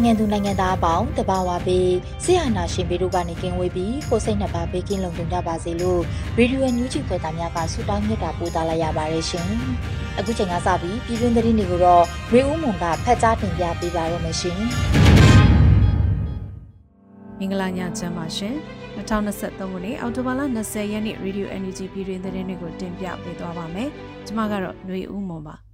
န်မာနိုင်ငံသူနိုင်ငံသားအပေါင်းတဘာဝပေးဆရာနာရှင်ပေတို့ကနေကင်းဝေးပြီးကိုစိတ်နှစ်ပါးဘေးကင်းလုံခြုံကြပါစေလို့ရေဒီယိုညူးချီဖွယ်သားများကဆုတောင်းမြတ်တာပို့သလာရပါတယ်ရှင်။အခုချိန်ကစပြီးပြည်တွင်းသတင်းတွေကိုတော့ရေဦးမွန်ကဖတ်ကြားတင်ပြပေးပါရမရှင်။မင်္ဂလာညချမ်းပါရှင်။2023ခုနှစ်အောက်တိုဘာလ20ရက်နေ့ Radio NUG ပြည်တွင်သတင်းတွေကိုတင်ပြပေးသွားပါမယ်။ကျွန်မကတော့ຫນွေဦးမွန်ပါ။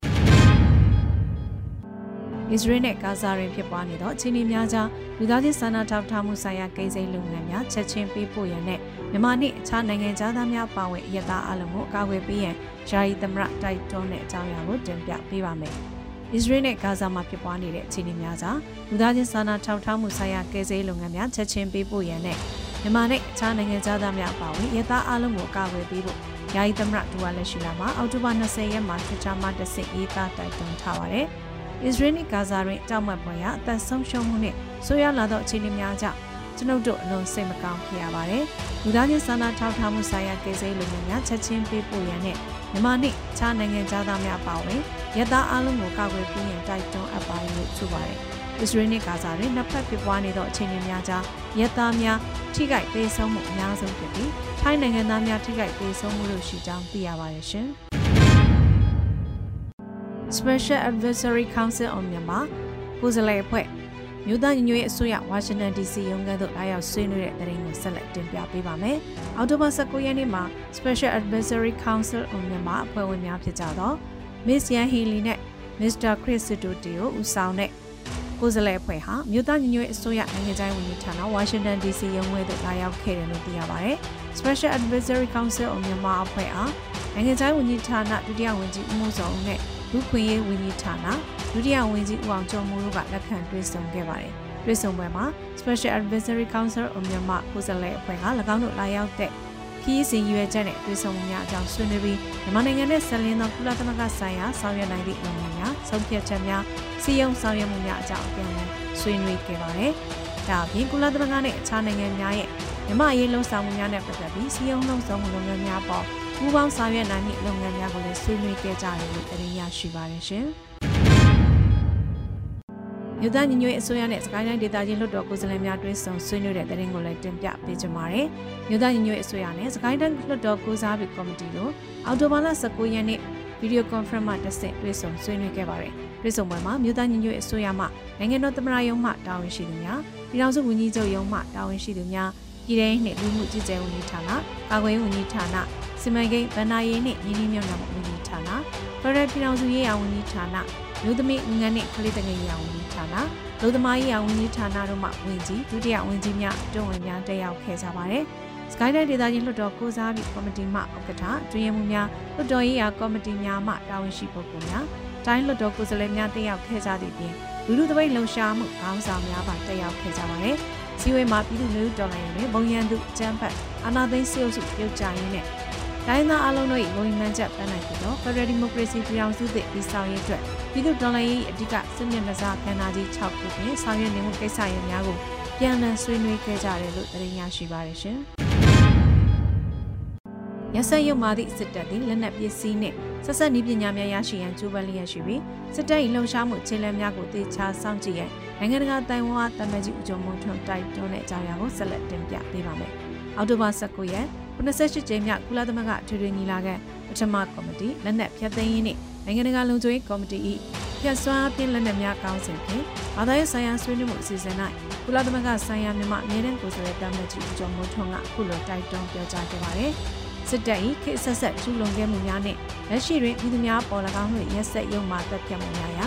အစ္စရေးနဲ့ဂါဇာတွင်ဖြစ်ပွားနေသောအခြေအနေများကြားလူသားချင်းစာနာထောက်ထားမှုဆိုင်ရာကိစ္စလုပ်ငန်းများချက်ချင်းပေးပို့ရန်နဲ့မြန်မာနှင့်အခြားနိုင်ငံသားများပါဝင်ရတာအလုံးကိုအကာအကွယ်ပေးရန်ယာယီသမရတိုက်တွန်းတဲ့အကြောင်းအရာကိုတင်ပြပေးပါမယ်။အစ္စရေးနဲ့ဂါဇာမှာဖြစ်ပွားနေတဲ့အခြေအနေများကြားလူသားချင်းစာနာထောက်ထားမှုဆိုင်ရာကိစ္စလုပ်ငန်းများချက်ချင်းပေးပို့ရန်နဲ့မြန်မာနဲ့အခြားနိုင်ငံသားများပါဝင်ရတာအလုံးကိုအကာအကွယ်ပေးဖို့ယာယီသမရဒူဝါလက်ရှိလာမှာအောက်တိုဘာ20ရက်မှာ Twitter မှာတဆင့်ရေးသားတိုက်တွန်းထားပါတယ်။ အစ္စရေးနဲ့ဂါဇာတွင်ကြောက်မက်ဖွယ်ရာအသက်ဆုံးရှုံးမှုနဲ့ဆိုးရွားလာသောအခြေအနေများကြောင့်ကျွန်ုပ်တို့အလွန်စိတ်မကောင်းဖြစ်ရပါတယ်။လူသားချင်းစာနာထောက်ထားမှုဆိုင်ရာကိစ္စလုပ်ငန်းများချက်ချင်းပေးပို့ရန်နဲ့မြန်မာနှင့်ခြားနိုင်ငံသားများပါဝင်ရသအားလုံးကိုကာကွယ်ပေးရန်တိုက်တွန်းအပ်ပါလို့ဆိုပါတယ်။အစ္စရေးနဲ့ဂါဇာတွင်နှစ်ဖက်ဖြစ်ပွားနေသောအခြေအနေများကြားရသားများထိခိုက်ပေးဆုံးမှုအများဆုံးဖြစ်ပြီးထိုင်းနိုင်ငံသားများထိခိုက်ပေးဆုံးမှုလို့ရှိကြောင်းသိရပါတယ်ရှင်။ Special Advisory Council on Myanmar ကိုယ်စားလှယ်အဖွဲ့မြို့သားညီညွတ်ရေးအစိုးရဝါရှင်တန် DC ရုံးခန်းသို့လာရောက်ဆွေးနွေးတဲ့သတင်းကိုဆက်လက်တင်ပြပေးပါမယ်။အောက်တိုဘာ19ရက်နေ့မှာ Special Advisory Council on Myanmar အဖွဲ့ဝင်များဖြစ်ကြသော Miss Yan Healy နဲ့ Mr. Chris Sidoti ကိုဦးဆောင်တဲ့ကိုယ်စားလှယ်အဖွဲ့ဟာမြို့သားညီညွတ်ရေးအစိုးရနိုင်ငံခြားရေးဝန်ကြီးဌာနဝါရှင်တန် DC ရုံးခွဲသို့လာရောက်ခဲ့တယ်လို့သိရပါတယ်။ Special Advisory Council on Myanmar အဖွဲ့အားနိုင်ငံခြားရေးဝန်ကြီးဌာနဒုတိယဝန်ကြီးဦးမိုးစောဦးနဲ့ လူခွင့်ရေးဝန်ကြီးဌာနဒုတိယဝန်ကြီးဦးအောင်ကျော်မိုးတို့ကလက်ခံတွေ့ဆုံခဲ့ပါတယ်။တွေ့ဆုံပွဲမှာ Special Advisory Council of Myanmar ကိုယ်စားလှယ်အဖွဲ့က၎င်းတို့လာရောက်တဲ့ခီးစဉ်ရွယ်ချက်နဲ့တွေ့ဆုံမှုများအကြောင်းဆွေးနွေးပြီးမြန်မာနိုင်ငံနဲ့ဆက်လင်းသောကုလသမဂ္ဂဆိုင်ရာဆောင်ရွက်နိုင်သည့်လုပ်ငန်းများဆုံးဖြတ်ချက်များစီယုံဆောင်ရွက်မှုများအကြောင်းအပြန်အလှန်ဆွေးနွေးခဲ့ပါတယ်။ဒါအပြင်ကုလသမဂ္ဂနဲ့အခြားနိုင်ငံများရဲ့မြန်မာရေးလုံဆောင်မှုများနဲ့ပတ်သက်ပြီးစီယုံလုံဆောင်မှုလုပ်ငန်းများပေါ် ပူးပေါင်းဆောင်ရွက်နိုင်သည့်လုပ်ငန်းများကိုလည်းဆွေးနွေးခဲ့ကြတယ်လို့တင်ပြရှိပါတယ်ရှင်။မြို့သားညီညွတ်ရေးအစိုးရနဲ့စကိုင်းတိုင်းဒေသကြီးလွှတ်တော်ကိုယ်စားလှယ်များတွဲဆုံဆွေးနွေးတဲ့သတင်းကိုလည်းတင်ပြပေးကြပါမယ်။မြို့သားညီညွတ်ရေးအစိုးရနဲ့စကိုင်းတိုင်းလွှတ်တော်ကိုစားပြုကော်မတီတို့အောက်တိုဘာလ19ရက်နေ့ဗီဒီယိုကွန်ဖရင့်မှတစ်ဆင့်တွဲဆုံဆွေးနွေးခဲ့ပါတယ်။တွဲဆုံပွဲမှာမြို့သားညီညွတ်ရေးအစိုးရမှနိုင်ငံတော်သမ္မတရုံးမှတာဝန်ရှိသူများပြည်ထောင်စုဝန်ကြီးချုပ်ရုံးမှတာဝန်ရှိသူများပြည်ထောင်နှင့်လူမှုကြီးကြပ်ဝန်ကြီးဌာနကာကွယ်ရေးဝန်ကြီးဌာန စီမံကိန်းဗဏ္ဍာရေးနှင့်ရင်းနှီးမြှုပ်နှံမှုဝန်ကြီးဌာနဖရယ်ပြည်ထောင်စုရေးရာဝန်ကြီးဌာနမြို့သမီးငန်းနှင့်ကလေးတငယ်ရေးရာဝန်ကြီးဌာနလူသမားရေးရာဝန်ကြီးဌာနတို့မှဝန်ကြီးဒုတိယဝန်ကြီးများတွဝင်များတက်ရောက်ခဲ့ကြပါတယ်။စကိုင်းတိုင်းဒေသကြီးလွှတ်တော်ကိုစားပြုကော်မတီမှဥက္ကဋ္ဌတွင်ရမှုများလွှတ်တော်ရေးရာကော်မတီများမှတာဝန်ရှိပုဂ္ဂိုလ်များတိုင်းလွှတ်တော်ကိုယ်စားလှယ်များတက်ရောက်ခဲ့ကြသည့်ပြင်လူလူသပိတ်လှုံ့ဆော်မှုခေါင်းဆောင်များပါတက်ရောက်ခဲ့ကြပါတယ်။စီဝေးမှာပြည်သူ့လူထုတော်လှန်ရေးနဲ့ဘုံရန်သူအကြမ်းဖက်အာဏာသိမ်းစစ်အုပ်စုပြုတ်ကျရင်းနဲ့ တိုင်းသားအလုံးတို့၏ဝန်မှန်ချက်ပန်းနိုင်ပြီးတော့ Federal Democracy ပြည်အောင်စုသည့်ပြည်ဆောင်ရေးအတွက်ပြည်သူ့တော်လှန်ရေးအဓိကစစ်မျက်နှာစာကဏ္ဍကြီး6ခုဖြင့်ဆောင်ရွက်နေမှုကိစ္စရပ်များကိုပြန်လည်ဆွေးနွေးခဲ့ကြတယ်လို့သတင်းရရှိပါတယ်ရှင်။ရဆက်ရုံမာသည့်စစ်တပ်သည်လက်နက်ပစ္စည်းနှင့်ဆက်ဆက်နည်းပညာများရရှိရန်ကြိုးပမ်းလျက်ရှိပြီးစစ်တပ်၏လှုံ့ဆော်မှုခြေလှမ်းများကိုတေချာစောင့်ကြည့်ရန်နိုင်ငံတကာတိုင်ဝမ်တမန်ကြီးဦးကျော်မွန်ထွန်းတိုက်တွန်းတဲ့အကြောင်းအရာကိုဆက်လက်တင်ပြပေးပါမယ်။အောက်တိုဘာ19ရက် 98ကြိမ်မြောက်ကုလသမဂ္ဂထွေထွေညီလာခံပထမကော်မတီလက်နက်ဖြတ်သိမ်းရေးနှင့်နိုင်ငံတကာလုံခြုံရေးကော်မတီ၏ပြတ်စွမ်းအပြင်လက်နက်များကောင်းစဉ်ဖြင့်ဘာသာရေးဆိုင်ရာဆွေးနွေးမှုအစီအစဉ်၌ကုလသမဂ္ဂဆိုင်ရာမြန်မာအမြဲတမ်းကိုယ်စားလှယ်တာမတ်ကြီးဦးကျော်မိုးထွန်းကအခုလိုတိုက်တွန်းပြောကြားခဲ့ပါတယ်။စစ်တပ်၏ခေတ်ဆက်ဆက်ကျူးလွန်ခဲ့မှုများနှင့်လက်ရှိတွင်ပြည်သူများပေါ်၎င်းတို့ရက်ဆက်ရုံမှတပ်ဖြတ်မှုများရာ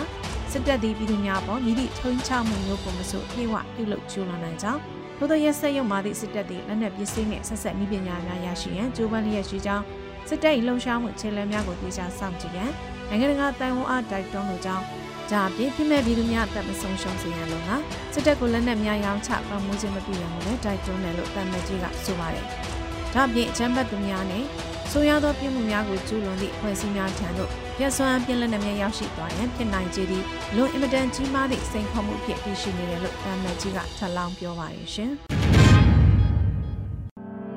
စစ်တပ်သည်ပြည်သူများပေါ်မြည်သည့်ထုံးချမှုမျိုးကိုမဆိုအပြည့်အဝပြုလုပ်ကျူးလွန်နိုင်ကြောင်း ထို့သောရက်ဆက်ရုံမှသည့်စစ်တပ်သည်လက်နက်ပစ္စည်းနှင့်ဆက်ဆက်နည်းပညာများရရှိရန်ကြိုးပမ်းလျက်ရှိကြောင်းစစ်တပ်၏လှုံ့ဆော်မှုခြေလှမ်းများကိုတေချာစောင့်ကြည့်ရန်နိုင်ငံတကာတိုင်ဝမ်အားတိုက်တွန်းလိုကြောင်းဒါအပြင်ပြမဲ့ပြည်သူများအသက်မဆုံးရှုံးစေရန်လို့ကစစ်တပ်ကိုလက်နက်များရောင်းချပံ့ပိုးခြင်းမပြုရန်ကိုလည်းတိုက်တွန်းတယ်လို့တမန်ကြီးကဆိုပါတယ်။ဒါအပြင်အချမ်းဘတ်သူများနဲ့ ဆိုရသောပြည်မှုများကိုကျူးလွန်သည့်ဖွဲ့စည်းများထံသို့ရက်စွမ်းပြင်းလက်နက်များရောက်ရှိသွားရန်ဖြစ်နိုင်ကြသည်လွန်အင်မတန်ကြီးမားသည့်စိန်ခေါ်မှုဖြစ်တည်ရှိနေတယ်လို့တမန်ကြီးကထပ်လောင်းပြောပါတယ်ရှင်။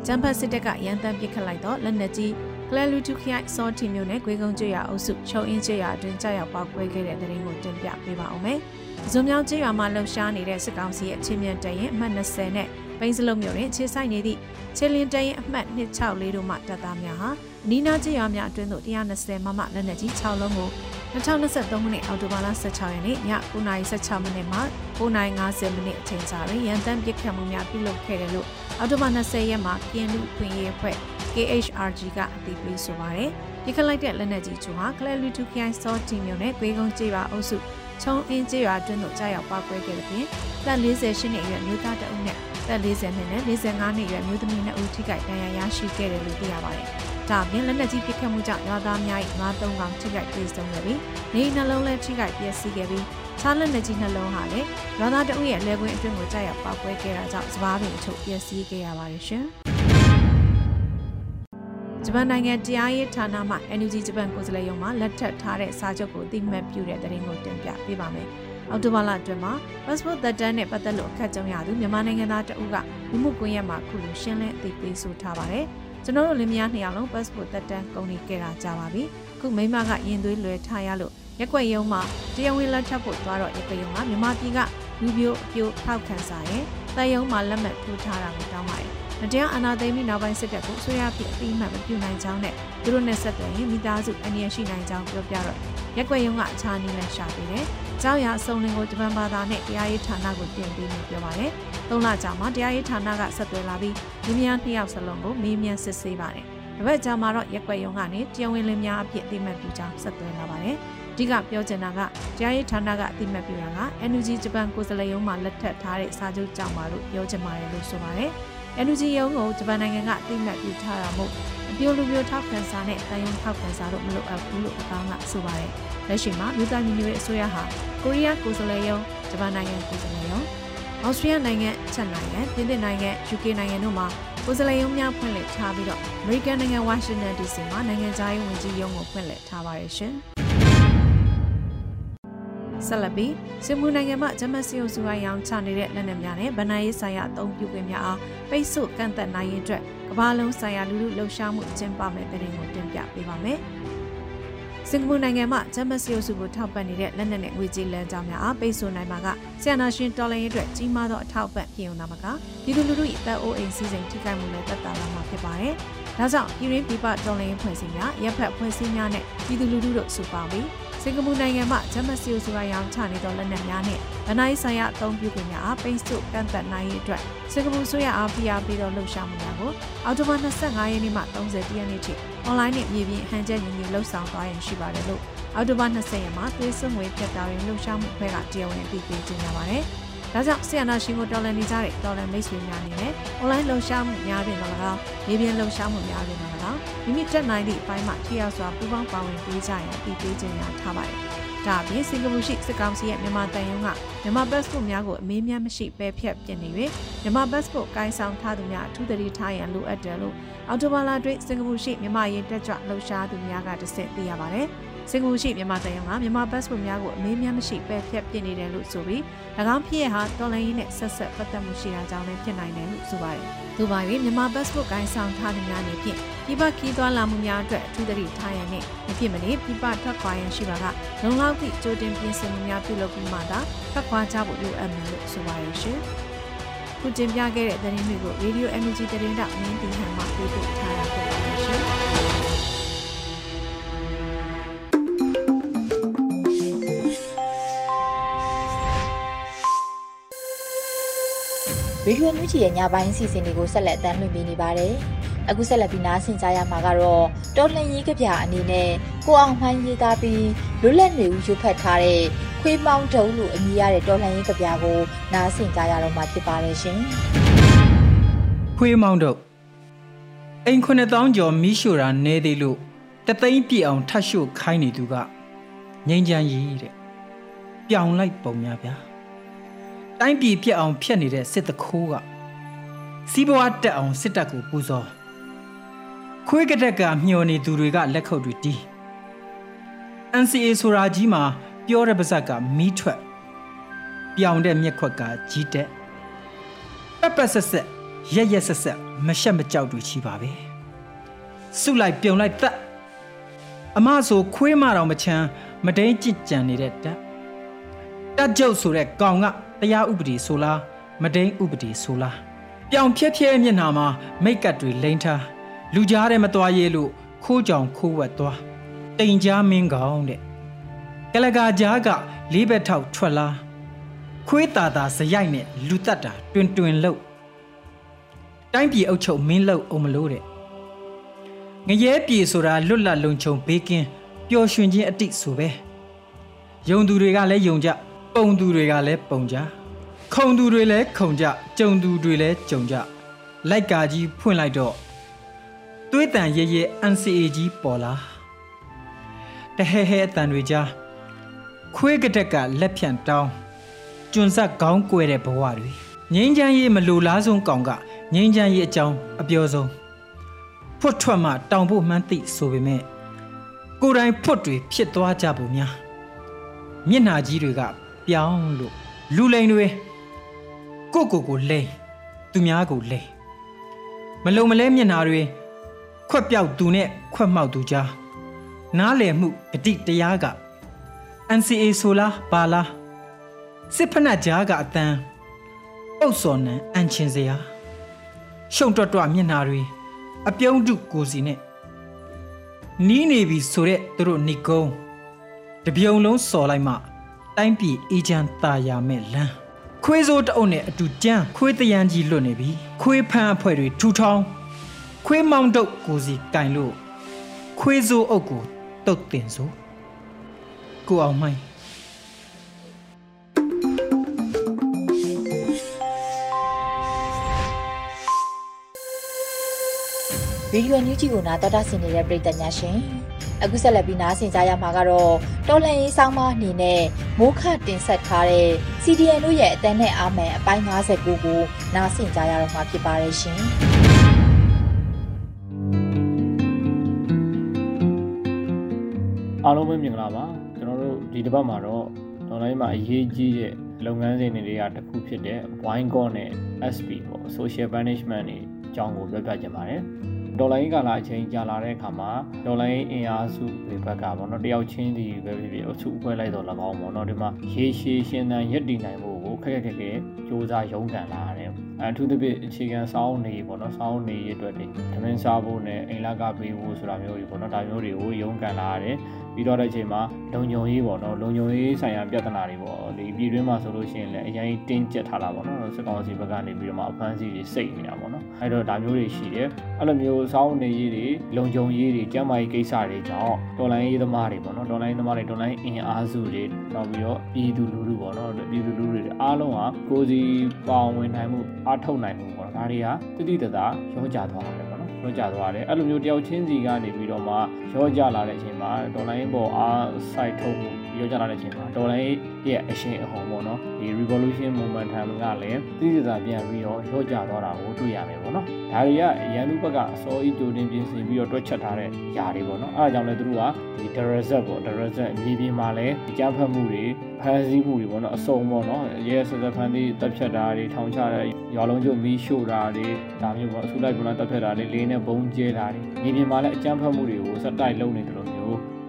ဂျမ်ဘတ်စစ်တပ်ကရန်တမ်းပစ်ခတ်လိုက်တော့လက်နက်ကြီးကလလူတူခရိုင်စောတီမျိုးနဲ့ဂွေကုန်းကျွရအုပ်စုချုံအင်းကျွရအတွင်းကြောက်ရောက်ပေါက်ကွဲခဲ့တဲ့တဲ့ရင်ကိုတင်ပြပေးပါအောင်မယ်။ဇုံမြောင်းကျွရမှာလှုပ်ရှားနေတဲ့စစ်ကောင်စီရဲ့ချင်းမြတ်တရင်အမှတ်20နဲ့ ပိန်းစလုံးမျိုးတွင်ခြေဆိုင်နေသည့်ချေလင်းတရင်အမှတ်264တို့မှတပ်သားများဟာအနီးနားကျွရများအတွင်းသို့120မမလက်နက်ကြီး6လုံးကို2023ခုနှစ်အောက်တိုဘာလ16ရက်နေ့ည9:16မိနစ်မှ9:50မိနစ်အချိန်ကြာတွင်ရန်တမ်းပစ်ခတ်မှုများပြုလုပ်ခဲ့တယ်လို့အောက်တိုဘာ20ရက်မှာကင်းလူခွင့်ရေးအဖွဲ့ KHRG ကအသိပေးဆိုပါတယ်။ဒီခလိုက်တဲ့လက်နက်ကြီးချို့ဟာကလဲလူတူခိုင်စောတီမျိုးနဲ့ဂွေးကုန်းကျေးရွာအုပ်စုချုံအင်းကျေးရွာတွင်းသို့ကြားရောက်ပောက်ကွဲခဲ့တဲ့ပြင်သက်48နှစ်အရွယ်မျိုးသားတအုပ်နဲ့ သက်40နှစ်နဲ့45နှစ်အရွယ်မျိုးသမီးနှစ်ဦးထိခိုက်ဒဏ်ရာရရှိခဲ့တယ်လို့သိရပါတယ်။ဒါပြင်လက်နက်ကြီးပစ်ခတ်မှုကြောင့်ရွာသားများ၏ငါးသုံးကောင်ထိခိုက်ပြေဆုံးခဲ့ပြီးနေနှလုံးလည်းထိခိုက်ပျက်စီးခဲ့ပြီးခြားလက်နက်ကြီးနှလုံးဟာလည်းရွာသားတအုပ်ရဲ့လက်ကွင်းအတွင်းကိုကြားရောက်ပောက်ကွဲခဲ့တာကြောင့်စပားပင်အချို့ပျက်စီးခဲ့ရပါတယ်ရှင်။ဂျပန်နိုင်ငံတရားရေးဌာနမှ NUG ဂျပန်ကိုယ်စားလှယ်ရုံးမှလက်ထပ်ထားတဲ့စာချုပ်ကိုအသိမှတ်ပြုတဲ့သတင်းကိုတင်ပြပေးပါမယ်။ အော်တိုဘာလအတွင်းမှာ passport သက်တမ်းနဲ့ပတ်သက်လို့အခက်ကြုံရသူမြန်မာနိုင်ငံသားတအုပ်ကလူမှုကွန်ရက်မှာခုလိုရှင်းလင်းအသိပေးဆိုထားပါတယ်။ကျွန်တော်တို့လင်မယားနှစ်ယောက်လုံး passport သက်တမ်းကုန်နေကြတာကြာပါပြီ။ခုမိမကရင်သွေးလွယ်ထားရလို့ရက်ွက်ရုံမှာတရားဝင်လက်ထပ်ဖို့သွားတော့ရက်ွက်ရုံကမြန်မာပြည်ကလူမျိုးအပြိုထောက်ခံစာရဲ့တယုံမှာလက်မှတ်ထိုးထားတာကိုတောင်းပါတယ်။ မတရားအာဏာသိမ်းပြီးနောက်ပိုင်းစစ်တပ်ကိုအစိုးရဖြစ်အပြီးမှမပြုနိုင်ကြောင်းနဲ့သူတို့နဲ့ဆက်သွယ်ရင်မိသားစုအန္တရာယ်ရှိနိုင်ကြောင်းပြောပြတော့ရက်ွက်ရုံကအခြားနည်းနဲ့ရှာပေးတယ်။ကြောက်ရအစုံလင်ကိုဂျပန်ဘာသာနဲ့တရားရေးဌာနကိုတင်ပေးနေပြောပါတယ်။သုံးလကြာမှတရားရေးဌာနကဆက်သွယ်လာပြီးလူများနှစ်ယောက်စလုံးကိုမေးမြန်းစစ်ဆေးပါတယ်။တပတ်ကြာမှတော့ရက်ွက်ရုံကနေတရားဝင်လင်များအဖြစ်အသိမှတ်ပြုကြောင်းဆက်သွယ်လာပါတယ်။အဓိကပြောချင်တာကတရားရေးဌာနကအတိမတ်ပြတာက NUG ဂျပန်ကိုယ်စားလှယ်ရုံးမှလက်ထပ်ထားတဲ့စာချုပ်ကြောင့်ပါလို့ပြောချင်ပါတယ်လို့ဆိုပါတယ်။ NUG ရုံးကိုဂျပန်နိုင်ငံကအတိမတ်ပြုထားတာမို့အပြိုလူမျိုးထောက်ခံစာနဲ့တန်ယုံထောက်ခံစာတို့မလိုအပ်ဘူးလို့အကောင်းကဆိုပါတယ်။လက်ရှိမှာမြို့သားညီညွတ်ရေးအစိုးရဟာကိုရီးယားကိုယ်စားလှယ်ရုံးဂျပန်နိုင်ငံကိုယ်စားလှယ်ရုံးဩစတြေးလျနိုင်ငံချက်နိုင်ငံပြင်သစ်နိုင်ငံ UK နိုင်ငံတို့မှာကိုယ်စားလှယ်ရုံးများဖွင့်လှစ်ထားပြီးတော့ American နိုင်ငံ Washington DC မှာနိုင်ငံသားရေးဝန်ကြီးရုံးကိုဖွင့်လှစ်ထားပါတယ်ရှင်။ ဆက်လက်ပြီးစင်မူနိုင်ငံမှဂျမတ်စီယိုစုဝိုင်းရောင်းချနေတဲ့လက်နက်များနဲ့ဗဏ္ဍာရေးဆိုင်ရာအသုံးပြုခွင့်များအားပိတ်ဆို့ကန့်သက်နိုင်ရေးအတွက်ကမ္ဘာလုံးဆိုင်ရာလူလူလှုပ်ရှားမှုကျင်းပမဲ့တဲ့ရင်ကိုတင်ပြပေးပါမယ်။စင်ကာပူနိုင်ငံမှဂျမတ်စီယိုစုကိုထောက်ပံ့နေတဲ့လက်နက်နဲ့ငွေကြေးလမ်းကြောင်းများအားပိတ်ဆို့နိုင်မှာကဆီယနာရှင်တော်လိုင်းရေးအတွက်ကြီးမားသောအထောက်အပံ့ဖြစ်ုံနာမှာကပြည်သူလူထု၏တပ်အိုးအိမ်စီစဉ်ထိခိုက်မှုနဲ့တက်တာလာမှာဖြစ်ပါတယ်။ဒါကြောင့်ပြည်ရင်းပြည်ပတော်လိုင်းရေးဖွဲ့စည်းများရပ်ဖက်ဖွဲ့စည်းများနဲ့ပြည်သူလူထုတို့စုပေါင်းပြီး စင်ကာပူနိုင်ငံမှဂျမတ်စီယိုဆိုတာရောင်းချနေသောလက်နက်များနဲ့ဗနိုင်ဆိုင်ရာအသုံးပြုခွင့်များအားပိတ်ဆို့ကန့်သက်နိုင်ရေးအတွက်စင်ကာပူဆိုရအားဖိအားပေးသောလှုပ်ရှားမှုများကိုအော်တိုဘာ25ရက်နေ့မှ30ရက်နေ့ထိအွန်လိုင်းနဲ့မြေပြင်ဟန်ချက်ညီညီလှုပ်ဆောင်သွားရင်ရှိပါတယ်လို့အော်တိုဘာ20ရက်မှာသွေးစွန်ငွေဖြတ်တာရင်လှုပ်ရှားမှုဖွဲ့ကတရားဝင်အသိပေးကြေညာပါတယ်။ ဒါကြောင့်ဆီယနာရှင်ကိုတော်လန်နေကြတဲ့တော်လန်မိတ်ဆွေများအနေနဲ့ online လှုပ်ရှားမှုများပြင်တော့၎င်းမြေပြင်လှုပ်ရှားမှုများပြင်တော့၎င်းမိမိတက်နိုင်သည့်အပိုင်းမှာထိရောက်စွာပူးပေါင်းပါဝင်ပေးကြရန်တည်ပေးခြင်းများထားပါတယ်။ဒါအပြင်စင်ကာပူရှိစစ်ကောင်စီရဲ့မြန်မာတန်ယုံကမြန်မာ passport များကိုအမေးများမရှိပယ်ဖျက်ပြင်နေ၍မြန်မာ passport ကိုင်းဆောင်ထားသူများအထူးသတိထားရန်လိုအပ်တယ်လို့အော်တိုဘာလတွင်စင်ကာပူရှိမြန်မာရေးတက်ကြွလှုပ်ရှားသူများကတဆင့်သိရပါတယ်။ စင်ကာပူရှိမြန်မာတန်ယုံကမြန်မာ passport များကိုအမေးများမရှိပယ်ဖျက်ပြစ်နေတယ်လို့ဆိုပြီး၎င်းဖြစ်ရဟာတော်လိုင်းရေးနဲ့ဆက်ဆက်ပတ်သက်မှုရှိတာကြောင့်လည်းဖြစ်နိုင်တယ်လို့ဆိုပါတယ်။သို့ပါ၍မြန်မာ passport ကိုင်းဆောင်ထားတဲ့များအနေဖြင့်ပြပခီးသွားလာမှုများအတွက်အထူးသတိထားရန်နဲ့မဖြစ်မနေပြပထွက်ခွာရန်ရှိပါကလုံလောက်သည့်ကြိုတင်ပြင်ဆင်မှုများပြုလုပ်ပြီးမှသာထွက်ခွာကြဖို့လိုအပ်မယ်လို့ဆိုပါတယ်ရှင်။ခုတင်ပြခဲ့တဲ့သတင်းတွေကို Radio Energy သတင်းတောက်မင်းတီဟန်မှပေးပို့ထား ရေဒီယိုညူဂျီရဲ့ညပိုင်းအစီအစဉ်တွေကိုဆက်လက်တင်ပြနေပါတယ်။အခုဆက်လက်ပြီးနားဆင်ကြရမှာကတော့တော်လှန်ရေးကဗျာအနေနဲ့ကိုအောင်မှန်းရေးသားပြီးလွတ်လပ်နေဦးရွတ်ဖတ်ထားတဲ့ခွေးမောင်းတုံးလို့အမည်ရတဲ့တော်လှန်ရေးကဗျာကိုနားဆင်ကြရတော့မှာဖြစ်ပါတယ်ရှင်။ခွေးမောင်းတုံးအိမ်9000ကျော်မီးရှို့တာနေသေးလို့တသိန်းပြည့်အောင်ထတ်ရှို့ခိုင်းနေသူကငိမ့်ချမ်းကြီးတဲ့ပြောင်လိုက်ပုံများဗျာ တိုင်းပြည်ပြက်အောင်ဖျက်နေတဲ့စစ်တခိုးကစီးပွားတက်အောင်စစ်တပ်ကိုပူဇော်ခွေးကတက်ကမျောနေသူတွေကလက်ခုပ်တွေတီး NCA ဆိုတာကြီးမှာပြောတဲ့ပါဇက်ကမီးထွက်ပြောင်တဲ့မျက်ခွက်ကကြီးတက်ပက်ပက်ဆက်ဆက်ရက်ရက်ဆက်ဆက်မရှက်မကြောက်တူချီပါပဲစုလိုက်ပြုံလိုက်တက်အမဆိုခွေးမတော်မချမ်းမတိန်ကြစ်ကြံနေတဲ့တက်တက်ကြုတ်ဆိုတဲ့ကောင်က တရားဥပဒေဆိုလားမတိန်ဥပဒေဆိုလားပြောင်ဖြဲဖြဲမျက်နှာမှာမိတ်ကပ်တွေလိမ့်ထားလူကြားထဲမသွားရဲလို့ခိုးကြောင်ခိုးဝက်သွားတိမ်ကြားမင်းကောင်တဲ့ကလကာကြားကလေးဘက်ထောက်ထွက်လာခွေးတာတာစရိုက်နဲ့လူတက်တာတွင်တွင်လို့တိုင်းပြည်အုပ်ချုပ်မင်းလို့အောင်မလို့တဲ့ငရဲပြေဆိုတာလွတ်လပ်လုံခြုံဘေးကင်းပျော်ရွှင်ခြင်းအတိဆိုပဲယုံသူတွေကလည်းယုံကြ ပုံသူတွေကလည်းပုံကြခုံသူတွေလည်းခုံကြကြုံသူတွေလည်းကြုံကြလိုက်ကာကြီးဖွင့်လိုက်တော့သွေးတန်ရဲရဲ NCA ကြီးပေါ်လာတဟဲဟဲအတန်တွေကြားခွေးကတက်ကလက်ဖြန့်တောင်းကျွန်းဆက်ခေါင်းကွဲတဲ့ဘဝတွေငိမ့်ချမ်းရေးမလိုလားဆုံးကောင်ကငိမ့်ချမ်းရေးအကြောင်းအပြောဆုံးဖွတ်ထွက်မှတောင်ဖို့မှန်းသိဆိုပေမဲ့ကိုယ်တိုင်ဖွတ်တွေဖြစ်သွားကြပုံများမျက်နာကြီးတွေက ပြောင်းလို့လူလိန်တွေကိုကိုကိုလိန်သူများကိုလိန်မလုံမလဲမျက်နာတွေခွက်ပြောက်သူနဲ့ခွက်မှောက်သူကြားနားလည်မှုဂတိတရားက NCA ဆိုလားဘာလားစစ်ဖက်နှက်ကြားကအတန်းပုတ်စော်နံအန်ချင်စရာရှုံတွတ်တွမျက်နာတွေအပြုံးတုကိုစီနဲ့နီးနေပြီဆိုတဲ့သူတို့ဏိကုံးတပြုံလုံးစော်လိုက်မှ တိုင်းပြည်အေဂျန်ตาရမဲ့လမ်းခွေးစိုးတအုပ်နဲ့အတူကြမ်းခွေးတရန်ကြီးလွတ်နေပြီခွေးဖန်းအဖွဲတွေထူထောင်းခွေးမောင်းတုပ်ကိုစီကင်လို့ခွေးစိုးအုပ်ကိုတုတ်တင်စို့ကိုအောင်မိုင်းဗီဒီယိုညူးကြီးကိုနာတော်တာဆင်နေတဲ့ပရိသတ်များရှင် အခုဆက်လက်ပြီးနားဆင်ကြရမှာကတော့တော်လန်ရေးဆောင်မအနေနဲ့မိုးခတင်ဆက်ထားတဲ့ CDN တို့ရဲ့အတန်းနဲ့အာမန်အပိုင်း59ကိုနားဆင်ကြရတော့မှာဖြစ်ပါတယ်ရှင်အားလုံးပဲမင်္ဂလာပါကျွန်တော်တို့ဒီတစ်ပတ်မှာတော့တော်လိုင်းမှာအရေးကြီးတဲ့လုပ်ငန်းစဉ်တွေကတစ်ခုဖြစ်တဲ့ Wine Gon နဲ့ SP ပေါ့ Social Management တွေအကြောင်းကိုပြောပြချင်ပါတယ် ဒေါ်လာရင်းကာလအချိန်ကြာလာတဲ့အခါမှာဒေါ်လာရင်းအင်အားစုတွေဘက်ကပေါ့နော်တယောက်ချင်းစီပဲဖြစ်ဖြစ်အစုအဖွဲ့လိုက်တော့၎င်းပေါ့နော်ဒီမှာရေရှည်ရှင်သန်ရည်တည်နိုင်ဖို့ကိုခက်ခက်ခဲခဲစူးစမ်းရုန်းကန်လာရတယ်အထူးသဖြင့်အခြေခံစောင်းနေပေါ့နော်စောင်းနေရအတွက်တွေဓမင်းစားဖို့နဲ့အိမ်လကပေးဖို့ဆိုတာမျိုးတွေပေါ့နော်ဒါမျိုးတွေကိုရုန်းကန်လာရတယ် ပြီးတော့တဲ့အချိန်မှာလုံခြုံရေးပေါ့နော်လုံခြုံရေးဆိုင်ရာပြဿနာတွေပေါ့ဒီပြည်တွင်းမှာဆိုလို့ရှိရင်လည်းအရင်တင်းကျပ်ထားတာပေါ့နော်စစ်ကောင်စီဘက်ကနေပြီးတော့မှအဖမ်းဆီးတွေစိတ်နေတာပေါ့နော်အဲ့တော့ဒါမျိုးတွေရှိတယ်အဲ့လိုမျိုးစောင်းနေရေးတွေလုံခြုံရေးတွေကျန်းမာရေးကိစ္စတွေကြောင့်တော်လိုင်းရေးသမားတွေပေါ့နော်တော်လိုင်းသမားတွေတော်လိုင်းအင်အားစုတွေနောက်ပြီးတော့ပြည်သူလူထုပေါ့နော်ပြည်သူလူထုတွေအားလုံးဟာကိုယ်စီပါဝင်နိုင်မှုအားထုတ်နိုင်မှုပေါ့ဒါတွေကတိတိတသာရောကြသွားတယ် ပေါ့နော်ရောကြသွားတယ်အဲ့လိုမျိုးတယောက်ချင်းစီကနေပြီးတော့မှရောကြလာတဲ့အချိန်မှာဒေါ်လာရင်းပေါ်အားစိုက်ထုတ်မှု ရောကြလာတဲ့အချိန်မှာဒေါ်လာရဲ့အရှင်အဟုန်ပေါ့နော်ဒီ revolution momentum ကလည်းတိတိတသာပြန်ပြီးတော့ရောကြသွားတာကိုတွေ့ရမယ်ပေါ့နော်ဒါတွေကရန်သူဘက်ကအစောကြီးကြိုတင်ပြင်ဆင်ပြီးတော့တွက်ချက်ထားတဲ့ຢာတွေပေါ့နော်အဲဒါကြောင့်လည်းသူတို့ကဒီ Dereset ပေါ့ Dereset အမည်ပြင်မှာလည်းကြားဖတ်မှုတွေဖမ်းဆီးမှုတွေပေါ့နော်အစုံပေါ့နော်ရဲဆက်ဆက်ဖမ်းပြီးတပ်ဖြတ်တာတွေထောင်ချတဲ့ရွာလုံးကျုပ်မီးရှို့တာတွေဒါမျိုးပေါ့အစုလိုက်ကုလားတပ်ဖြတ်တာတွေလေးနဲ့ဘုံကျဲတာတွေမြေပြင်မှာလည်းအကြမ်းဖက်မှုတွေကိုစက်တိုက်လုပ်နေတယ်လို့မျိုး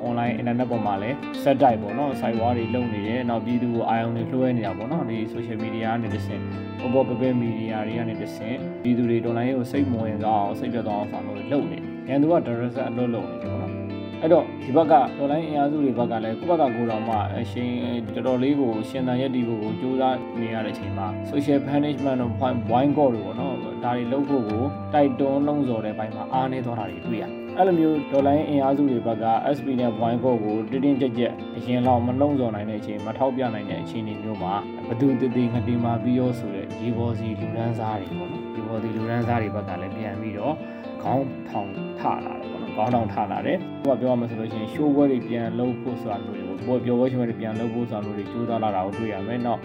online internet ပေါ်မှာလည်းဆက်တိုက်ပေါ့နော် site war တွေလုပ်နေတယ်နောက်ပြည်သူကိုအာရုံတွေလွှဲနေတာပေါ့နော်ဒီ social media ကနေတစ်ဆင့်ပေါ်ပေါ်ပပ media တွေကနေတစ်ဆင့်ပြည်သူတွေ online ကိုစိတ်မဝင်သွားအောင်စိတ်ပြတ်သွားအောင်ဆောင်လို့လုပ်နေတယ်ရန်သူက direct အလုပ်လုပ်နေတယ်ပေါ့နော်အဲ့တော့ဒီဘက်ကဒေါ်လာအင်အားစုတွေဘက်ကလည်းကိုယ့်ဘက်ကကိုယ်တော်မှအရှင်တော်တော်လေးကိုရှင်သန်ရက်တီဖို့ကိုကြိုးစားနေရတဲ့အချိန်မှာ social punishment တို့ point wine god တို့ပေါ့နော်ဒါတွေလုပ်ဖို့ကိုတိုက်တွန်းလုံးစော်တဲ့ဘက်မှာအားနေသွားတာတွေတွေ့ရတယ် အဲ့လိုမျိုးဒေါ်လာအင်အားစုတွေဘက်က SP နဲ့ wine god ကိုတင်းတင်းကြပ်ကြပ်အရင်လောက်မလုံးစော်နိုင်တဲ့အချိန်မထောက်ပြနိုင်တဲ့အချိန်တွေမျိုးမှာဘသူတည်တည်ငတိမာပြီးရောဆိုတဲ့ရေပေါ်စီလူရန်စားတွေပေါ့နော်ရေပေါ်စီလူရန်စားတွေဘက်ကလည်းပြန်ပြီးတော့ခေါင်းထောင်ထလာတယ်ပေါ့နော်ခေါင်းထောင်ထလာတယ်ဟိုကပြောရမှာဆိုလို့ရှိရင် show ဘွဲတွေပြန်လုပ်ဖို့ဆိုတာမျိုးတွေကိုပြောပြောပွဲရှင်တွေပြန်လုပ်ဖို့ဆိုတာမျိုးတွေကြိုးစားလာတာကိုတွေ့ရမယ်နောက်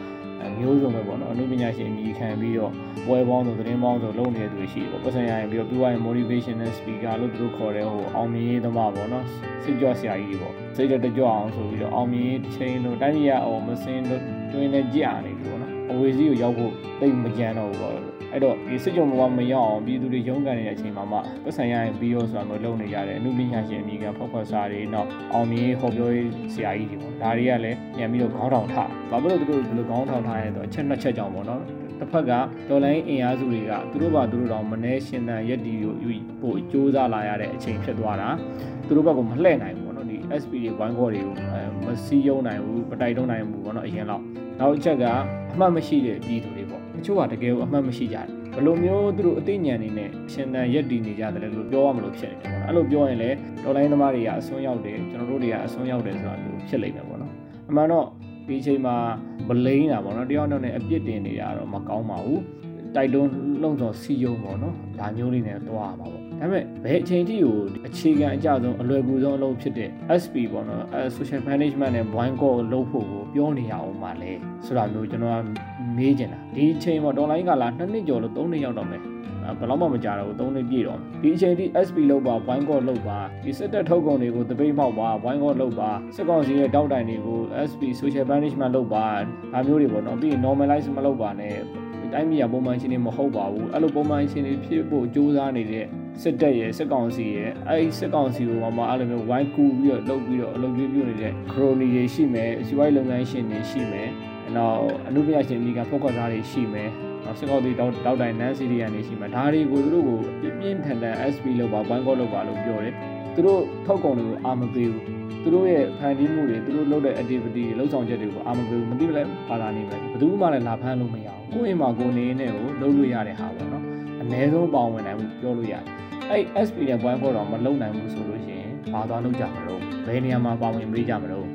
မျိုးစုံပဲပေါ့နော်အနုပညာရှင်အမိခံပြီးတော့ပွဲပေါင်းဆိုသတင်းပေါင်းဆိုလုပ်နေတဲ့သူတွေရှိတယ်ပေါ့ပတ်စံရရင်ပြီးတော့ပြီးသွားရင် motivational speaker လို့သူတို့ခေါ်တဲ့ဟိုအောင်မြင်ရေးသမားပေါ့နော်စိတ်ကြွဆရာကြီးတွေပေါ့စိတ်ကြွကြွအောင်ဆိုပြီးတော့အောင်မြင်ရေးတစ်ချိန်လို့တိုင်းပြည်ရအောင်မစင်းလို့တွင်းနေကြနေပြီပေါ့နော်အဝေစီးကိုရောက်ဖို့တိတ်မကြမ်းတော့ဘူးပေါ့ အဲ့တော့ဒီစစ်ကြုံဘဝမရောက်အောင်ပြည်သူတွေရုန်းကန်နေတဲ့အချိန်မှာမှပတ်စံရရင်ပြီးရောဆိုတာမျိုးလုပ်နေရတယ်အမှုပညာရှင်အမိကဖောက်ဖောက်စားတွေနောက်အောင်မြင်ဟောပြောရေးဆရာကြီးတွေပေါ့ဒါတွေကလည်းပြန်ပြီးတော့ခေါင်းထောင်ထားဘာဖြစ်လို့သူတို့ဒီလိုခေါင်းထောင်ထားရဲဆိုအချက်နှစ်ချက်ကြောင့်ပေါ့နော်တစ်ဖက်ကဒေါ်လာအင်အားစုတွေကသူတို့ဘာသူတို့တော့မနှဲရှင်သန်ရက်တီကိုယူဖို့စ조사လာရတဲ့အချိန်ဖြစ်သွားတာသူတို့ဘက်ကမလှည့်နိုင်ဘူးပေါ့နော်ဒီ SP တွေဝိုင်းခေါ်တွေကိုမစီးယုံနိုင်ဘူးမတိုက်တုံးနိုင်ဘူးပေါ့နော်အရင်တော့နောက်တစ်ချက်ကအမှတ်မရှိတဲ့ပြည်သူတွေပေါ့ တချို့ကတကယ်ကိုအမှတ်မရှိကြတယ်ဘယ်လိုမျိုးသူတို့အသိဉာဏ်နေနဲ့ရှင်သန်ရက်တည်နေကြတယ်လို့ပြောရမလို့ဖြစ်နေတယ်ပေါ့နော်အဲ့လိုပြောရင်လည်းဒေါ်လာသမားတွေကအစွန်းရောက်တယ်ကျွန်တော်တို့တွေကအစွန်းရောက်တယ်ဆိုတာမျိုးဖြစ်လိမ့်မယ်ပေါ့နော်အမှန်တော့ဒီအချိန်မှာမလိမ့်တာပေါ့နော်တယောက်တော့နဲ့အပြစ်တင်နေတာတော့မကောင်းပါဘူးတိုက်တွန်းလုံဆောင်စီယုံပေါ့နော်ဒါမျိုးလေးနဲ့တွားပါပေါ့ဒါပေမဲ့ဘယ်အချိန်ထိကိုအခြေခံအကြဆုံးအလွယ်ကူဆုံးအလုပ်ဖြစ်တဲ့ SP ပေါ့နော်အဲ social management နဲ့ wine call လုပ်ဖို့ကိုပြောနေရအောင်ပါလေဆိုတာမျိုးကျွန်တော်က မေးချင်တာဒီအချိန်မှာ online ကလာ2နှစ်ကျော်လို့3နှစ်ရောက်တော့မယ်ဘယ်တော့မှမကြတော့ဘူး3နှစ်ပြည့်တော့ဒီအချိန်ထိ SP လောက်ပါ wine call လောက်ပါဒီစစ်တပ်ထုတ်ကုန်တွေကိုတပိတ်မောက်ပါ wine call လောက်ပါစစ်ကောင်စီရဲ့တောက်တိုင်တွေကို SP social management လောက်ပါဒါမျိုးတွေပေါ့နော်ပြီးရင် normalize မလုပ်ပါနဲ့တိုင်းပြည်ကပုံမှန်ရှင်းနေမဟုတ်ပါဘူးအဲ့လိုပုံမှန်ရှင်းနေဖြစ်ဖို့ကြိုးစားနေတဲ့စစ်တပ်ရဲ့စစ်ကောင်စီရဲ့အဲ့ဒီစစ်ကောင်စီကိုမှအဲ့လိုမျိုးဝိုင်းကူပြီးတော့လုပ်ပြီးတော့အလုပ်ပြုပြုနေတဲ့ crony တွေရှိမယ်စီးပွားရေးလုပ်ငန်းရှင်တွေရှိမယ် နောက်အမှုပညာရှင်မိကဖုတ်ခွက်သားတွေရှိမယ်နောက်စစ်ကောင်စီတောက်တောက်တိုင်နန်းစီရီယန်တွေရှိမယ်ဒါတွေကိုသူတို့ကိုပြင်းပြင်းထန်ထန် SP လောက်ပါဝိုင်းကော့လောက်ပါလို့ပြောတယ်သူတို့ထုတ်ကုန်တွေကိုအာမပေးဘူးသူတို့ရဲ့ဖန်တီးမှုတွေသူတို့လုပ်တဲ့ activity တွေလုပ်ဆောင်ချက်တွေကိုအာမပေးဘူးမသိမလဲဘာသာနေမယ်ဘယ်သူမှလည်းလာဖမ်းလို့မရဘူးကိုယ့်အိမ်မှာကိုယ်နေနေကိုလုပ်လို့ရတဲ့ဟာပေါ့နော်အ ਨੇ ဆုံးပေါဝင်နိုင်မှုပြောလို့ရတယ်အဲ့ SP နဲ့ point ဖို့တော့မလုံနိုင်ဘူးဆိုလို့ရှိရင်ဘာသွားလုပ်ကြမလို့ဘယ်နေရာမှာပါဝင်ပေးကြမလို့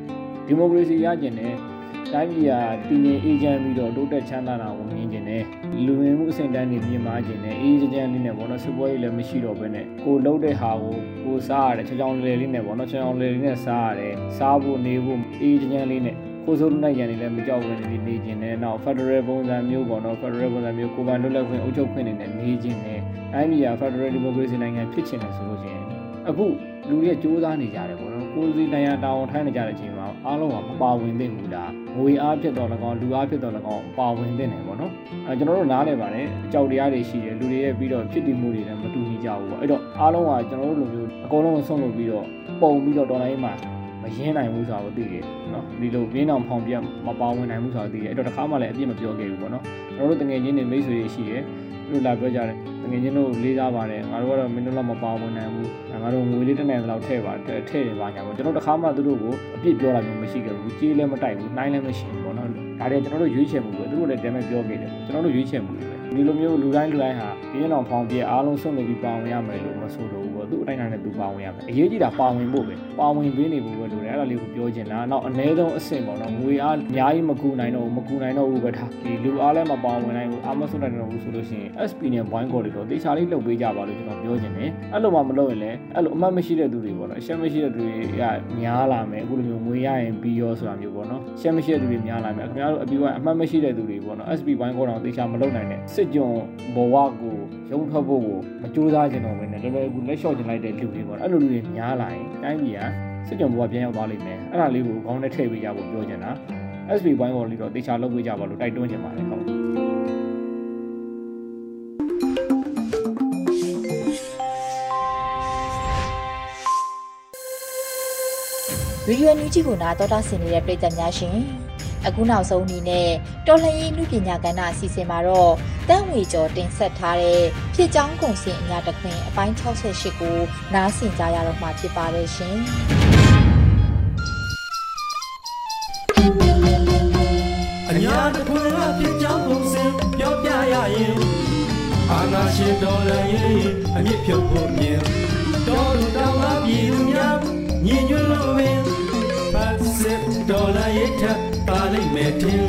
ဒီမိုကရေစီရကျင်တဲ့ တိုင်းပြည်ဟာတည်ငြိမ်အေးချမ်းပြီးတော့တိုးတက်ချမ်းသာတာကိုမြင်ကျင်တယ်လူဝင်မှုအဆင့်တန်းတွေမြင်မာကျင်တယ်အေးချမ်းလေးနဲ့ဘောနော်စပွဲကြီးလည်းမရှိတော့ဘဲနဲ့ကိုလှုပ်တဲ့ဟာကိုကိုစားရတယ်ချောင်းချောင်းလေးလေးနဲ့ဘောနော်ချောင်းချောင်းလေးလေးနဲ့စားရတယ်စားဖို့နေဖို့အေးချမ်းလေးနဲ့ကိုစိုးနိုင်ရန်နေလည်းမကြောက်ဘူးနေနေခြင်းနဲ့နောက် Federal ပုံစံမျိုးပေါ့နော် Federal ပုံစံမျိုးကိုယ်ပိုင်လွတ်လပ်ခွင့်အုပ်ချုပ်ခွင့်တွေနဲ့နေခြင်းနဲ့တိုင်းပြည်က Federal Democracy နိုင်ငံဖြစ်ချင်တယ်ဆိုလို့ရှိရင်အခုလူတွေစူးစမ်းနေကြတယ်ပေါ့နော်ကိုယ်စီနိုင်ငံတောင်းထိုင်းနေကြတဲ့အချိန်မှာအားလုံးကမပါဝင်သင့်ဘူးလား ငွေအားဖြစ်တော့၎င်းလူအားဖြစ်တော့၎င်းပါဝင်သင့်တယ်ပေါ့နော်အဲကျွန်တော်တို့နားလည်ပါတယ်အကြောက်တရားတွေရှိတယ်လူတွေရဲ့ပြီးတော့ဖြစ်တည်မှုတွေလည်းမတူညီကြဘူးပေါ့အဲ့တော့အားလုံးကကျွန်တော်တို့လိုမျိုးအကုန်လုံးဆုံးလို့ပြီးတော့ပုံပြီးတော့ဒေါ်လာရေးမှာမရင်းနိုင်ဘူးဆိုတာကိုသိတယ်နော်ဒီလိုပြင်းအောင်ဖောင်ပြမပါဝင်နိုင်ဘူးဆိုတာသိတယ်အဲ့တော့တစ်ခါမှလည်းအပြစ်မပြောခဲ့ဘူးပေါ့နော်ကျွန်တော်တို့တငယ်ချင်းတွေမိတ်ဆွေတွေရှိတယ်သူတို့လာပြောကြတယ်တ ငယ်ချင်းတို့လေးစားပါတယ်ငါတို့ကတော့မင်းတို့လောက်မပါဝင်နိုင်ဘူးငါတို့ငွေလေးတစ်နိုင်လောက်ထည့်ပါထည့်တယ်ပါညာပေါ့ကျွန်တော်တစ်ခါမှသူတို့ကိုအပြစ်ပြောတာမျိုးမရှိခဲ့ဘူးကြေးလည်းမတိုက်ဘူးနှိုင်းလည်းမရှိဘူးပေါ့နော်ဒါတွေကျွန်တော်တို့ရွေးချယ်မှုပဲသူတို့လည်းတဲမဲ့ပြောခဲ့တယ်ကျွန်တော်တို့ရွေးချယ်မှုပဲဒီလိုမျိုးလူတိုင်းလူတိုင်းဟာပြင်းအောင်ဖောင်ပြအားလုံးဆုံးနေပြီးပါဝင်ရမယ်လို့မဆိုတော့ဘူး ပေါ့သူ့အတိုင်းအတာနဲ့သူပါဝင်ရမယ်အရေးကြီးတာပါဝင်ဖို့ပဲပါဝင်ပေးနေဖို့ပဲလိုတယ်အဲ့ဒါလေးကိုပြောချင်တာနောက်အ ਨੇ ဆုံးအဆင့်ပေါ့နော်ငွေအားအများကြီးမကူနိုင်တော့ဘူးမကူနိုင်တော့ဘူးပဲထားဒီလူအားလည်းမပါဝင်နိုင်ဘူးအားမစွတ်နိုင်တော့ဘူးဆိုလို့ရှိရင် SP နဲ့ wine call တွေတော့တေချာလေးလှုပ်ပေးကြပါလို့ကျွန်တော်ပြောချင်တယ်အဲ့လိုမှမလုပ်ရင်လည်းအဲ့လိုအမှတ်မရှိတဲ့သူတွေပေါ့နော်အရှက်မရှိတဲ့သူတွေကများလာမယ်အခုလိုမျိုးငွေရရင်ပြီးရောဆိုတာမျိုးပေါ့နော်ရှက်မရှိတဲ့သူတွေများလာမယ်ခင်ဗျားတို့အပြီးကအမှတ်မရှိတဲ့သူတွေပေါ့နော် SP wine call တော့တေချာမလုပ်နိုင်တဲ့စစ်ကြုံဘဝကိုရုံထွက်ဖို့ကိုမကြိုးစားချင်တော့ဘဲနဲ့လောလောကူလက်လျှော့ချင်လိုက်တဲ့လူတွေပေါ့အဲ့လိုလူတွေများလာရင်တိုင်းပြည်ကစစ်ကြုံဘဝပြန်ရောက်သွားလိမ့်မယ်အဲ့ဒါလေးကိုခေါင်းနဲ့ထည့်ပေးကြဖို့ပြောချင်တာ SP ဘိုင်းပေါ်လေးတော့တေချာလုပ်ပေးကြပါလို့တိုက်တွန်းချင်ပါတယ်ဟုတ်ရေဒီယိုညူဂျီကိုနာတော်တာဆင်နေတဲ့ပြည်သူများရှင် အခုနောက်ဆုံးအနေနဲ့တော်လှန်ရေးလူပညာကဏ္ဍအစီအစဉ်မှာတော့တန်းဝေကျော်တင်ဆက်ထားတဲ့ဖြစ်ကြောင်းကုန်စင်အညာတခွင်အပိုင်း68ကိုနားဆင်ကြရတော့မှာဖြစ်ပါတယ်ရှင်အညာတခွင်အဖြစ်ကြောင်းကုန်စင်ပြောပြရရင်အာနာရှင်တော်လည်းရင်အမြင့်ဖြုတ်ဖို့မြင်တော်လူတော်အပြည်သူများညီညွတ်လို့ပင်ပတ်စစ်တော်လည်းထ ပ်ပါလိမ့်မယ်တင်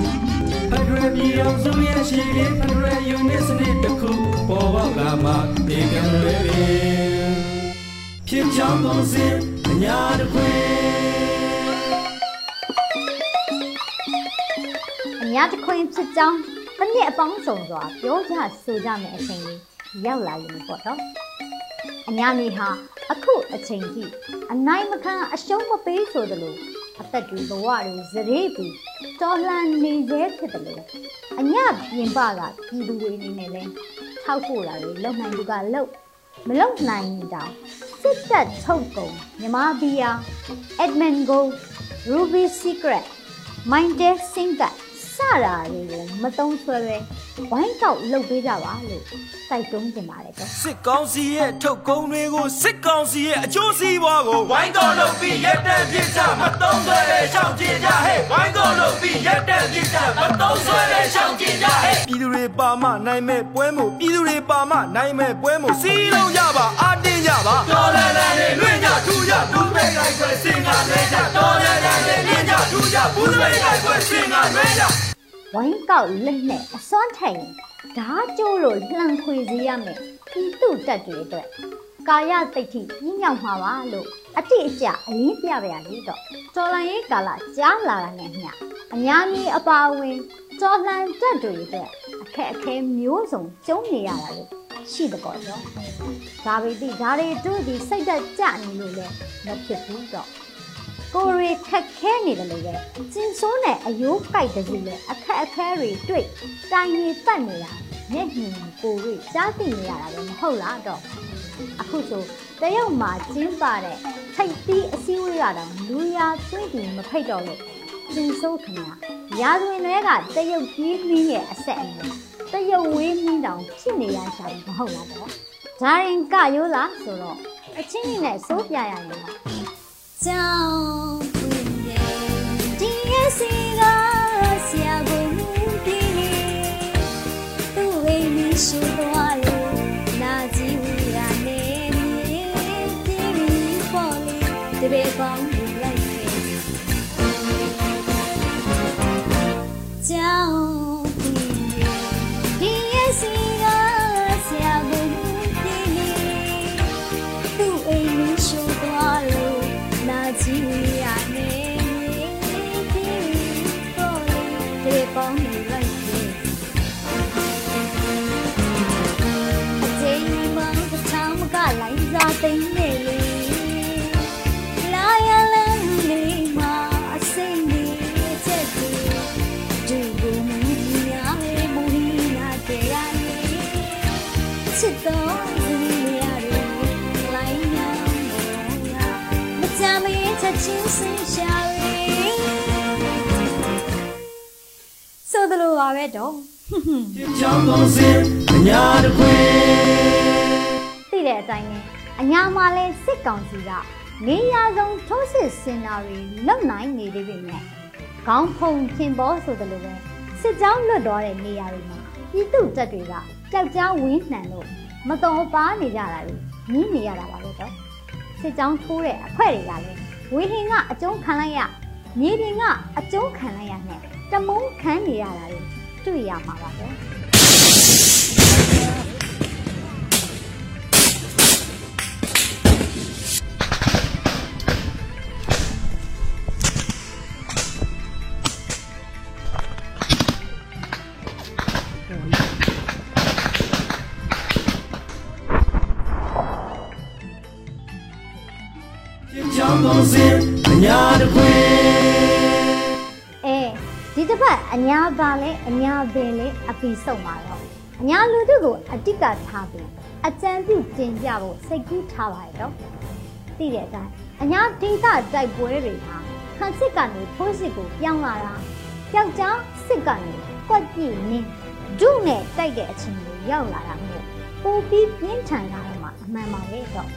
ဖက်ဒရယ်ပြည်အောင်စုရဲ့ရှိလေးဖက်ဒရယ်ယူနစ်စနစ်တစ်ခုပေါ်ပေါက်လာမှဒီကံလွယ်ပင်ဖြစ်ချောင်းကုန်စင်အညာတခွင်အညာတခွင်ဖြစ်ကြောင်းတစ်နှစ်အပေါင်းစုံစွာပြောကြဆိုကြမယ်အချိန်လေးရောက်လာရင်ပေါ့တော့အညာနေဟာအခုအချိန်ထိအနိုင်မခံအရှုံးမပေးဆိုသလို အသက်တွေဘဝတွေဇရေပြီးတော်လှန်နေသေးဖြစ်တယ်လို့အညပြင်ပကပြည်သူတွေအနေနဲ့လဲထောက်ဖို့လာတွေလုံနိုင်သူကလုံမလုံနိုင်တောင်စစ်တပ်ထုတ်ကုန်မြမဘီယာ Edmund Go Ruby Secret Minded Singer စတာတွေကိုမတုံးဆွဲပဲ ဝိုင်းကောက်လုပ်ပေးကြပါလို့တိုက်တွန်းတင်ပါတယ်တော့စစ်ကောင်းစီရဲ့ထုတ်ကုန်းတွေကိုစစ်ကောင်းစီရဲ့အကျိုးစီးပွားကိုဝိုင်းတော်လုပ်ပြီးရက်တန့်ပြစ်ချမတုံးဆွဲတဲ့ရှောင်းကျင်ကြဟဲ့ဝိုင်းတော်လုပ်ပြီးရက်တန့်ပြစ်ချမတုံးဆွဲတဲ့ရှောင်းကျင်ကြဟဲ့ပြည်သူတွေပါမနိုင်မဲ့ပွဲမို့ပြည်သူတွေပါမနိုင်မဲ့ပွဲမို့စီးလုံးကြပါအာတင်းကြပါတော်လန်လန်လေးလွင့်ကြထူကြဘူးမိတ်လိုက်ွယ်စင်ကလွဲကြတော်လန်လန်လေးလွင့်ကြထူကြဘူးမိတ်လိုက်ွယ်စင်ကလွဲကြ ဝိုင်းကောက်လက်နဲ့အစွမ်းထိုင်ဓာကျိုးလို့လှန်ခွေစေရမယ်ပြည်သူတက်တွေအတွက်ကာယတိတ်ထိညှိညောင်မှာပါလို့အတိအကျအလင်းပြပါရလေတော့တော်လန်ရေးကာလကြားလာတာနဲ့မျှအများကြီးအပါအဝင်တော်လှန်တက်တွေအတွက်အခက်အခဲမျိုးစုံကျုံနေရတာလို့ရှိတဲ့ပေါ့နော်ဒါပေတိဒါတွေတို့ဒီစိတ်သက်ကြနေလို့လည်းမဖြစ်ဘူးတော့ ကိုရီခက်ခဲနေတယ်လို့ပဲကျင်ဆိုးနဲ့အယိုးကြိုက်တဲ့စီလဲအခက်အခဲတွေတွေ့တိုင်နေပတ်နေတာမျက်မြင်ကိုရီကြားသိနေရတာပဲမဟုတ်လားတော့အခုဆိုတရုတ်မှာကျင်းပတဲ့ထိတ်တီးအစည်းအဝေးရတာလူရာသွင်းပြီးမဖိတ်တော့လို့ကျင်ဆိုးခင်ဗျာရာဇဝင်တွေကတရုတ်ကြီးမင်းရဲ့အဆက်အနွယ်တရုတ်ဝေးမင်းတောင်ဖြစ်နေရရှာမဟုတ်လားတော့ဂျာရင်ကရိုးလားဆိုတော့အချင်းကြီးနဲ့စိုးပြရရင်ကြော င့် မကြမရင်ချက်ချင်းစင်ရှာရီဆိုသလိုပါပဲတော့ကြောင်းကောင်းစင်အညာတခွေသိတဲ့အတိုင်းနဲ့အညာမှာလဲစစ်ကောင်စီကနေရာဆုံးထိုးစစ်စင်တာတွေလုံနိုင်နေသေးပေမဲ့ခေါင်းဖုံခင်ပေါ်ဆိုတယ်လို့ပဲစစ်ကြောင်းလွတ်သွားတဲ့နေရာတွေမှာပြည်သူတပ်တွေကကြောက်ကြားဝင်းနှံလို့မတော်ပါနေကြတာတွေမြင်နေရတာပါလို့တော့ စစ်ကြောင်းထိုးတဲ့အဖွဲ့တွေကလည်းဝေဟင်ကအကျုံးခံလိုက်ရမြေပြင်ကအကျုံးခံလိုက်ရနဲ့တမုန်းခံနေရတာတွေတွေ့ရမှာပါပဲ ကုန်စင်အညာတခွေအဲဒီတစ်ပတ်အညာပါလဲအညာပင်လဲအပီဆုံးပါတော့အညာလူတို့ကိုအတိတ်ကထားပြီးအကြံပြုတင်ကြဖို့စိတ်ကူးထားပါရတော့သိတဲ့အတိုင်းအညာဒေသတိုက်ပွဲတွေဟာခန့်စစ်ကနေဖိုးစစ်ကိုပြောင်းလာတာယောက်ျားစစ်ကနေကွက်ပြည့်နင်းဒုနဲ့တိုက်တဲ့အချိန်ကိုရောက်လာတာမျိုးပိုပြီးပြင်းထန်လာတော့မှအမှန်ပါပဲတော့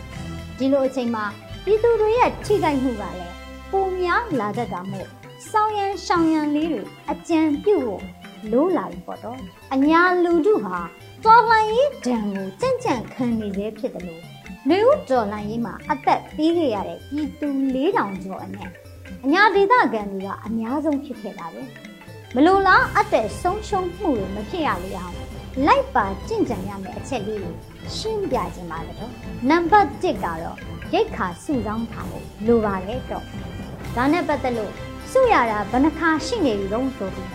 ဒီလိုအချိန်မှာ ပြည်သူတွေရဲ့ထိခိုက်မှုကလည်းပုံများလာတတ်တာမို့စောင်းရန်ရှောင်းရန်လေးတွေအကြံပြုတ်လို့လိုးလာပြီပေါ့တော့အညာလူတို့ဟာတော်လှန်ရေးဒဏ်ကိုကြံ့ကြံ့ခံနေသေးဖြစ်တယ်လို့နေဦးတော်လှန်ရေးမှာအသက်ပေးခဲ့ရတဲ့ပြည်သူ၄000ကျော်အနက်အညာဒေသခံတွေကအများဆုံးဖြစ်ခဲ့တာပဲမလို့လားအသက်ဆုံးရှုံးမှုတွေမဖြစ်ရလေအောင် လိုက်ပါကြင့်ကြံရမယ့်အချက်လေးကိုရှင်းပြခြင်းပါတော့နံပါတ်1ကတော့ရိတ်ခါစုဆောင်းထားဖို့လိုပါတယ်တော့ဒါနဲ့ပတ်သက်လို့စုရတာဘယ်နှခါရှိနေပြီတော့ဆိုပြီး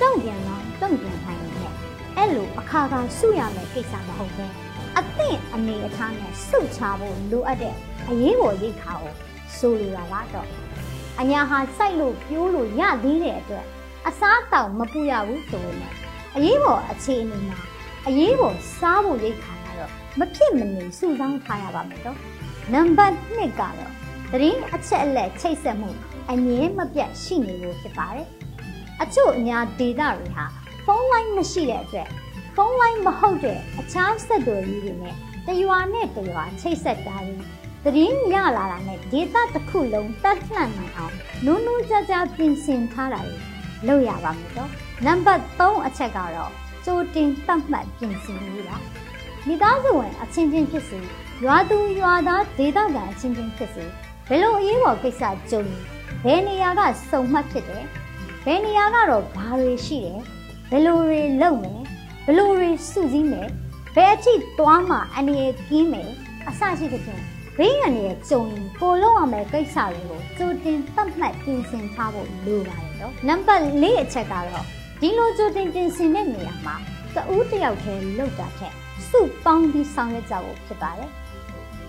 တုံ့ပြန်တော့တုံ့ပြန်နိုင်တယ်အဲ့လိုအခါခါစုရမယ်ကိစ္စမဟုတ်ဘူးအသင့်အနေအထားနဲ့စုချဖို့လိုအပ်တဲ့အရေးပေါ်ရိတ်ခါကိုဆိုလိုတာလားတော့အညာဟာစိုက်လို့ပြိုးလို့ရသေးတဲ့အတွက်အစားတောက်မပူရဘူးဆိုရင် အရေးပေါ်အခြေအနေမှာအရေးပေါ်စားဖို့ရိတ်ခါကတော့မဖြစ်မနေစုဆောင်းထားရပါမယ်တော့နံပါတ်2ကတော့သတင်းအချက်အလက်ချိတ်ဆက်မှုအငြင်းမပြတ်ရှိနေလို့ဖြစ်ပါတယ်အချို့အများဒေတာတွေဟာဖုန်းလိုင်းမရှိတဲ့အတွက်ဖုန်းလိုင်းမဟုတ်တဲ့အခြားဆက်သွယ်ရေးတွေနဲ့တရွာနဲ့တရွာချိတ်ဆက်တာတွေသတင်းရလာတာနဲ့ဒေတာတစ်ခုလုံးတတ်လှန့်နိုင်အောင်နုံနုံကြကြပြင်ဆင်ထားတာတွေ လုပ်ရပါမယ်တော့နံပါတ်3အချက်ကတော့ကြိုတင်သတ်မှတ်ပြင်ဆင်ရေးပါမိသားစုဝင်အချင်းချင်းဖြစ်စေရွာသူရွာသားဒေသခံအချင်းချင်းဖြစ်စေဘယ်လိုအရေးပေါ်ကိစ္စကြုံဘယ်နေရာကစုံမှတ်ဖြစ်တယ်ဘယ်နေရာကတော့ဘာတွေရှိတယ်ဘယ်လိုတွေလုပ်မယ်ဘယ်လိုတွေစုစည်းမယ်ဘယ်အထိသွားမှအနေရကင်းမယ်အစရှိတဲ့ဖြင့်ဘေးရန်ရဲ့ကြုံရင်ပိုလုံးအောင်မဲ့ကိစ္စတွေကိုကြိုတင်သတ်မှတ်ပြင်ဆင်ထားဖို့လိုပါတယ် တော့နံပါတ်၄အချက်ကတော့ဒီလိုကြိုတင်ပြင်ဆင်တဲ့နေရာမှာတဦးတယောက်တည်းလောက်တာထက်စုပေါင်းပြီးဆောင်ရွက်ကြဖို့ဖြစ်ပါတယ်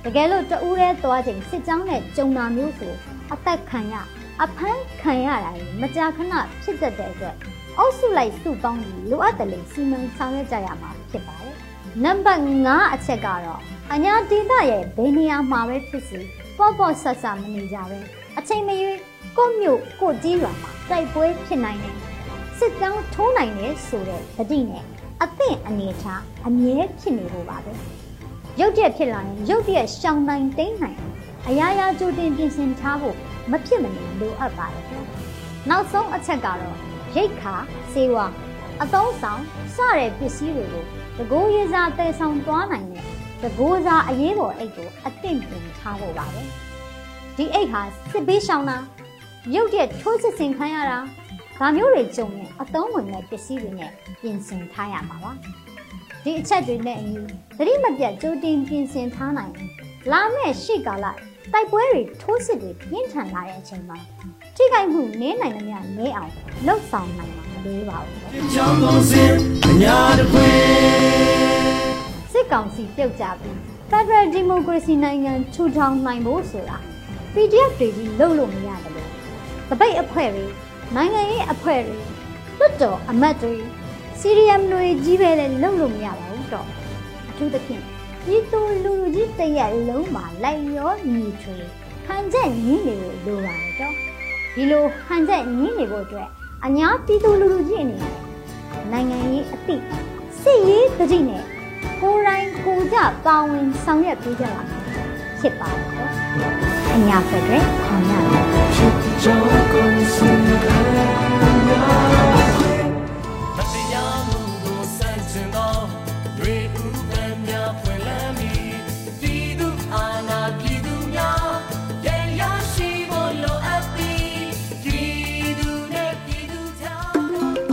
တကယ်လို့တဦးတည်းသွားချိန်စစ်ကြောင်းနဲ့ကြုံတာမျိုးဆိုအသက်ခံရအဖမ်းခံရတာမကြာခဏဖြစ်တတ်တဲ့အတွက်အုပ်စုလိုက်စုပေါင်းပြီးလိုအပ်တယ်လို့စီမံဆောင်ရွက်ကြရမှာဖြစ်ပါတယ်နံပါတ်5အချက်ကတော့အညာဒေသရဲ့ဘယ်နေရာမှာပဲဖြစ်စီပေါ့ပေါ့ဆက်ဆက်မနေကြပဲ အချိန်မရွေးကိုမြို့ကိုကြီးရွာမှာတိုက်ပွဲဖြစ်နိုင်တယ်စစ်တောင်းထိုးနိုင်တယ်ဆိုတဲ့တတိနဲ့အသင့်အနေထားအမြဲဖြစ်နေဖို့ပါပဲရုတ်တရက်ဖြစ်လာရင်ရုတ်တရက်ရှောင်နိုင်တိမ့်နိုင်အရာရာကြိုတင်ပြင်ဆင်ထားဖို့မဖြစ်မနေလိုအပ်ပါတယ်နောက်ဆုံးအချက်ကတော့ရိတ်ခါစေဝါအသုံးဆောင်စတဲ့ပစ္စည်းတွေကိုတကိုးရစားတည်ဆောင်သွားနိုင်တဲ့တကိုးစားအရေးပေါ်အိတ်ကိုအသင့်ပြင်ထားဖို့ပါပဲ ဒီအိတ်ဟာစစ်ပေးရှောင်တာရုတ်တရက်ထိုးစစ်ဆင်ခံရတာဒါမျိုးတွေကြုံရင်အသုံးဝင်တဲ့ပစ္စည်းတွေနဲ့ပြင်ဆင်ထားရမှာပါဒီအချက်တွေနဲ့အညီသတိမပြတ်ကြိုတင်ပြင်ဆင်ထားနိုင်လာမယ့်ရှေ့ကာလတိုက်ပွဲတွေထိုးစစ်တွေပြင်းထန်လာတဲ့အချိန်မှာထိခိုက်မှုနည်းနိုင်သမျှနည်းအောင်လှုပ်ဆောင်နိုင်မှာမလေးပါဘူး။ကြောင်းပုံစံအညာတခွေစစ်ကောင်စီပြုတ်ကြပြီး Federal Democracy နိုင်ငံထူထောင်နိုင်ဖို့ဆိုတာ PDF တွေကြီးလုပ်လို့မရတယ်လို့တပိတ်အဖွဲ့တွေနိုင်ငံရေးအဖွဲ့တွေလွတ်တော်အမတ်တွေ CRM တွေကြီးပဲလည်းလုပ်လို့မရပါဘူးတော့အထူးသဖြင့်ဒီသူလူလူကြီးတရက်လုံးမှာလိုက်ရောညီထွေဟန်ချက်ညီးနေလို့လိုပါတယ်တော့ဒီလိုဟန်ချက်ညီးနေဖို့အတွက်အညာပြည်သူလူလူကြီးအနေနဲ့နိုင်ငံရေးအသည့်စစ်ရေးတတိနဲ့ကိုယ်တိုင်ကိုကြပါဝင်ဆောင်ရွက်ပေးကြပါမယ်ဖြစ်ပါတယ်တော့ အညာဖက်တွေအောင်ရတယ်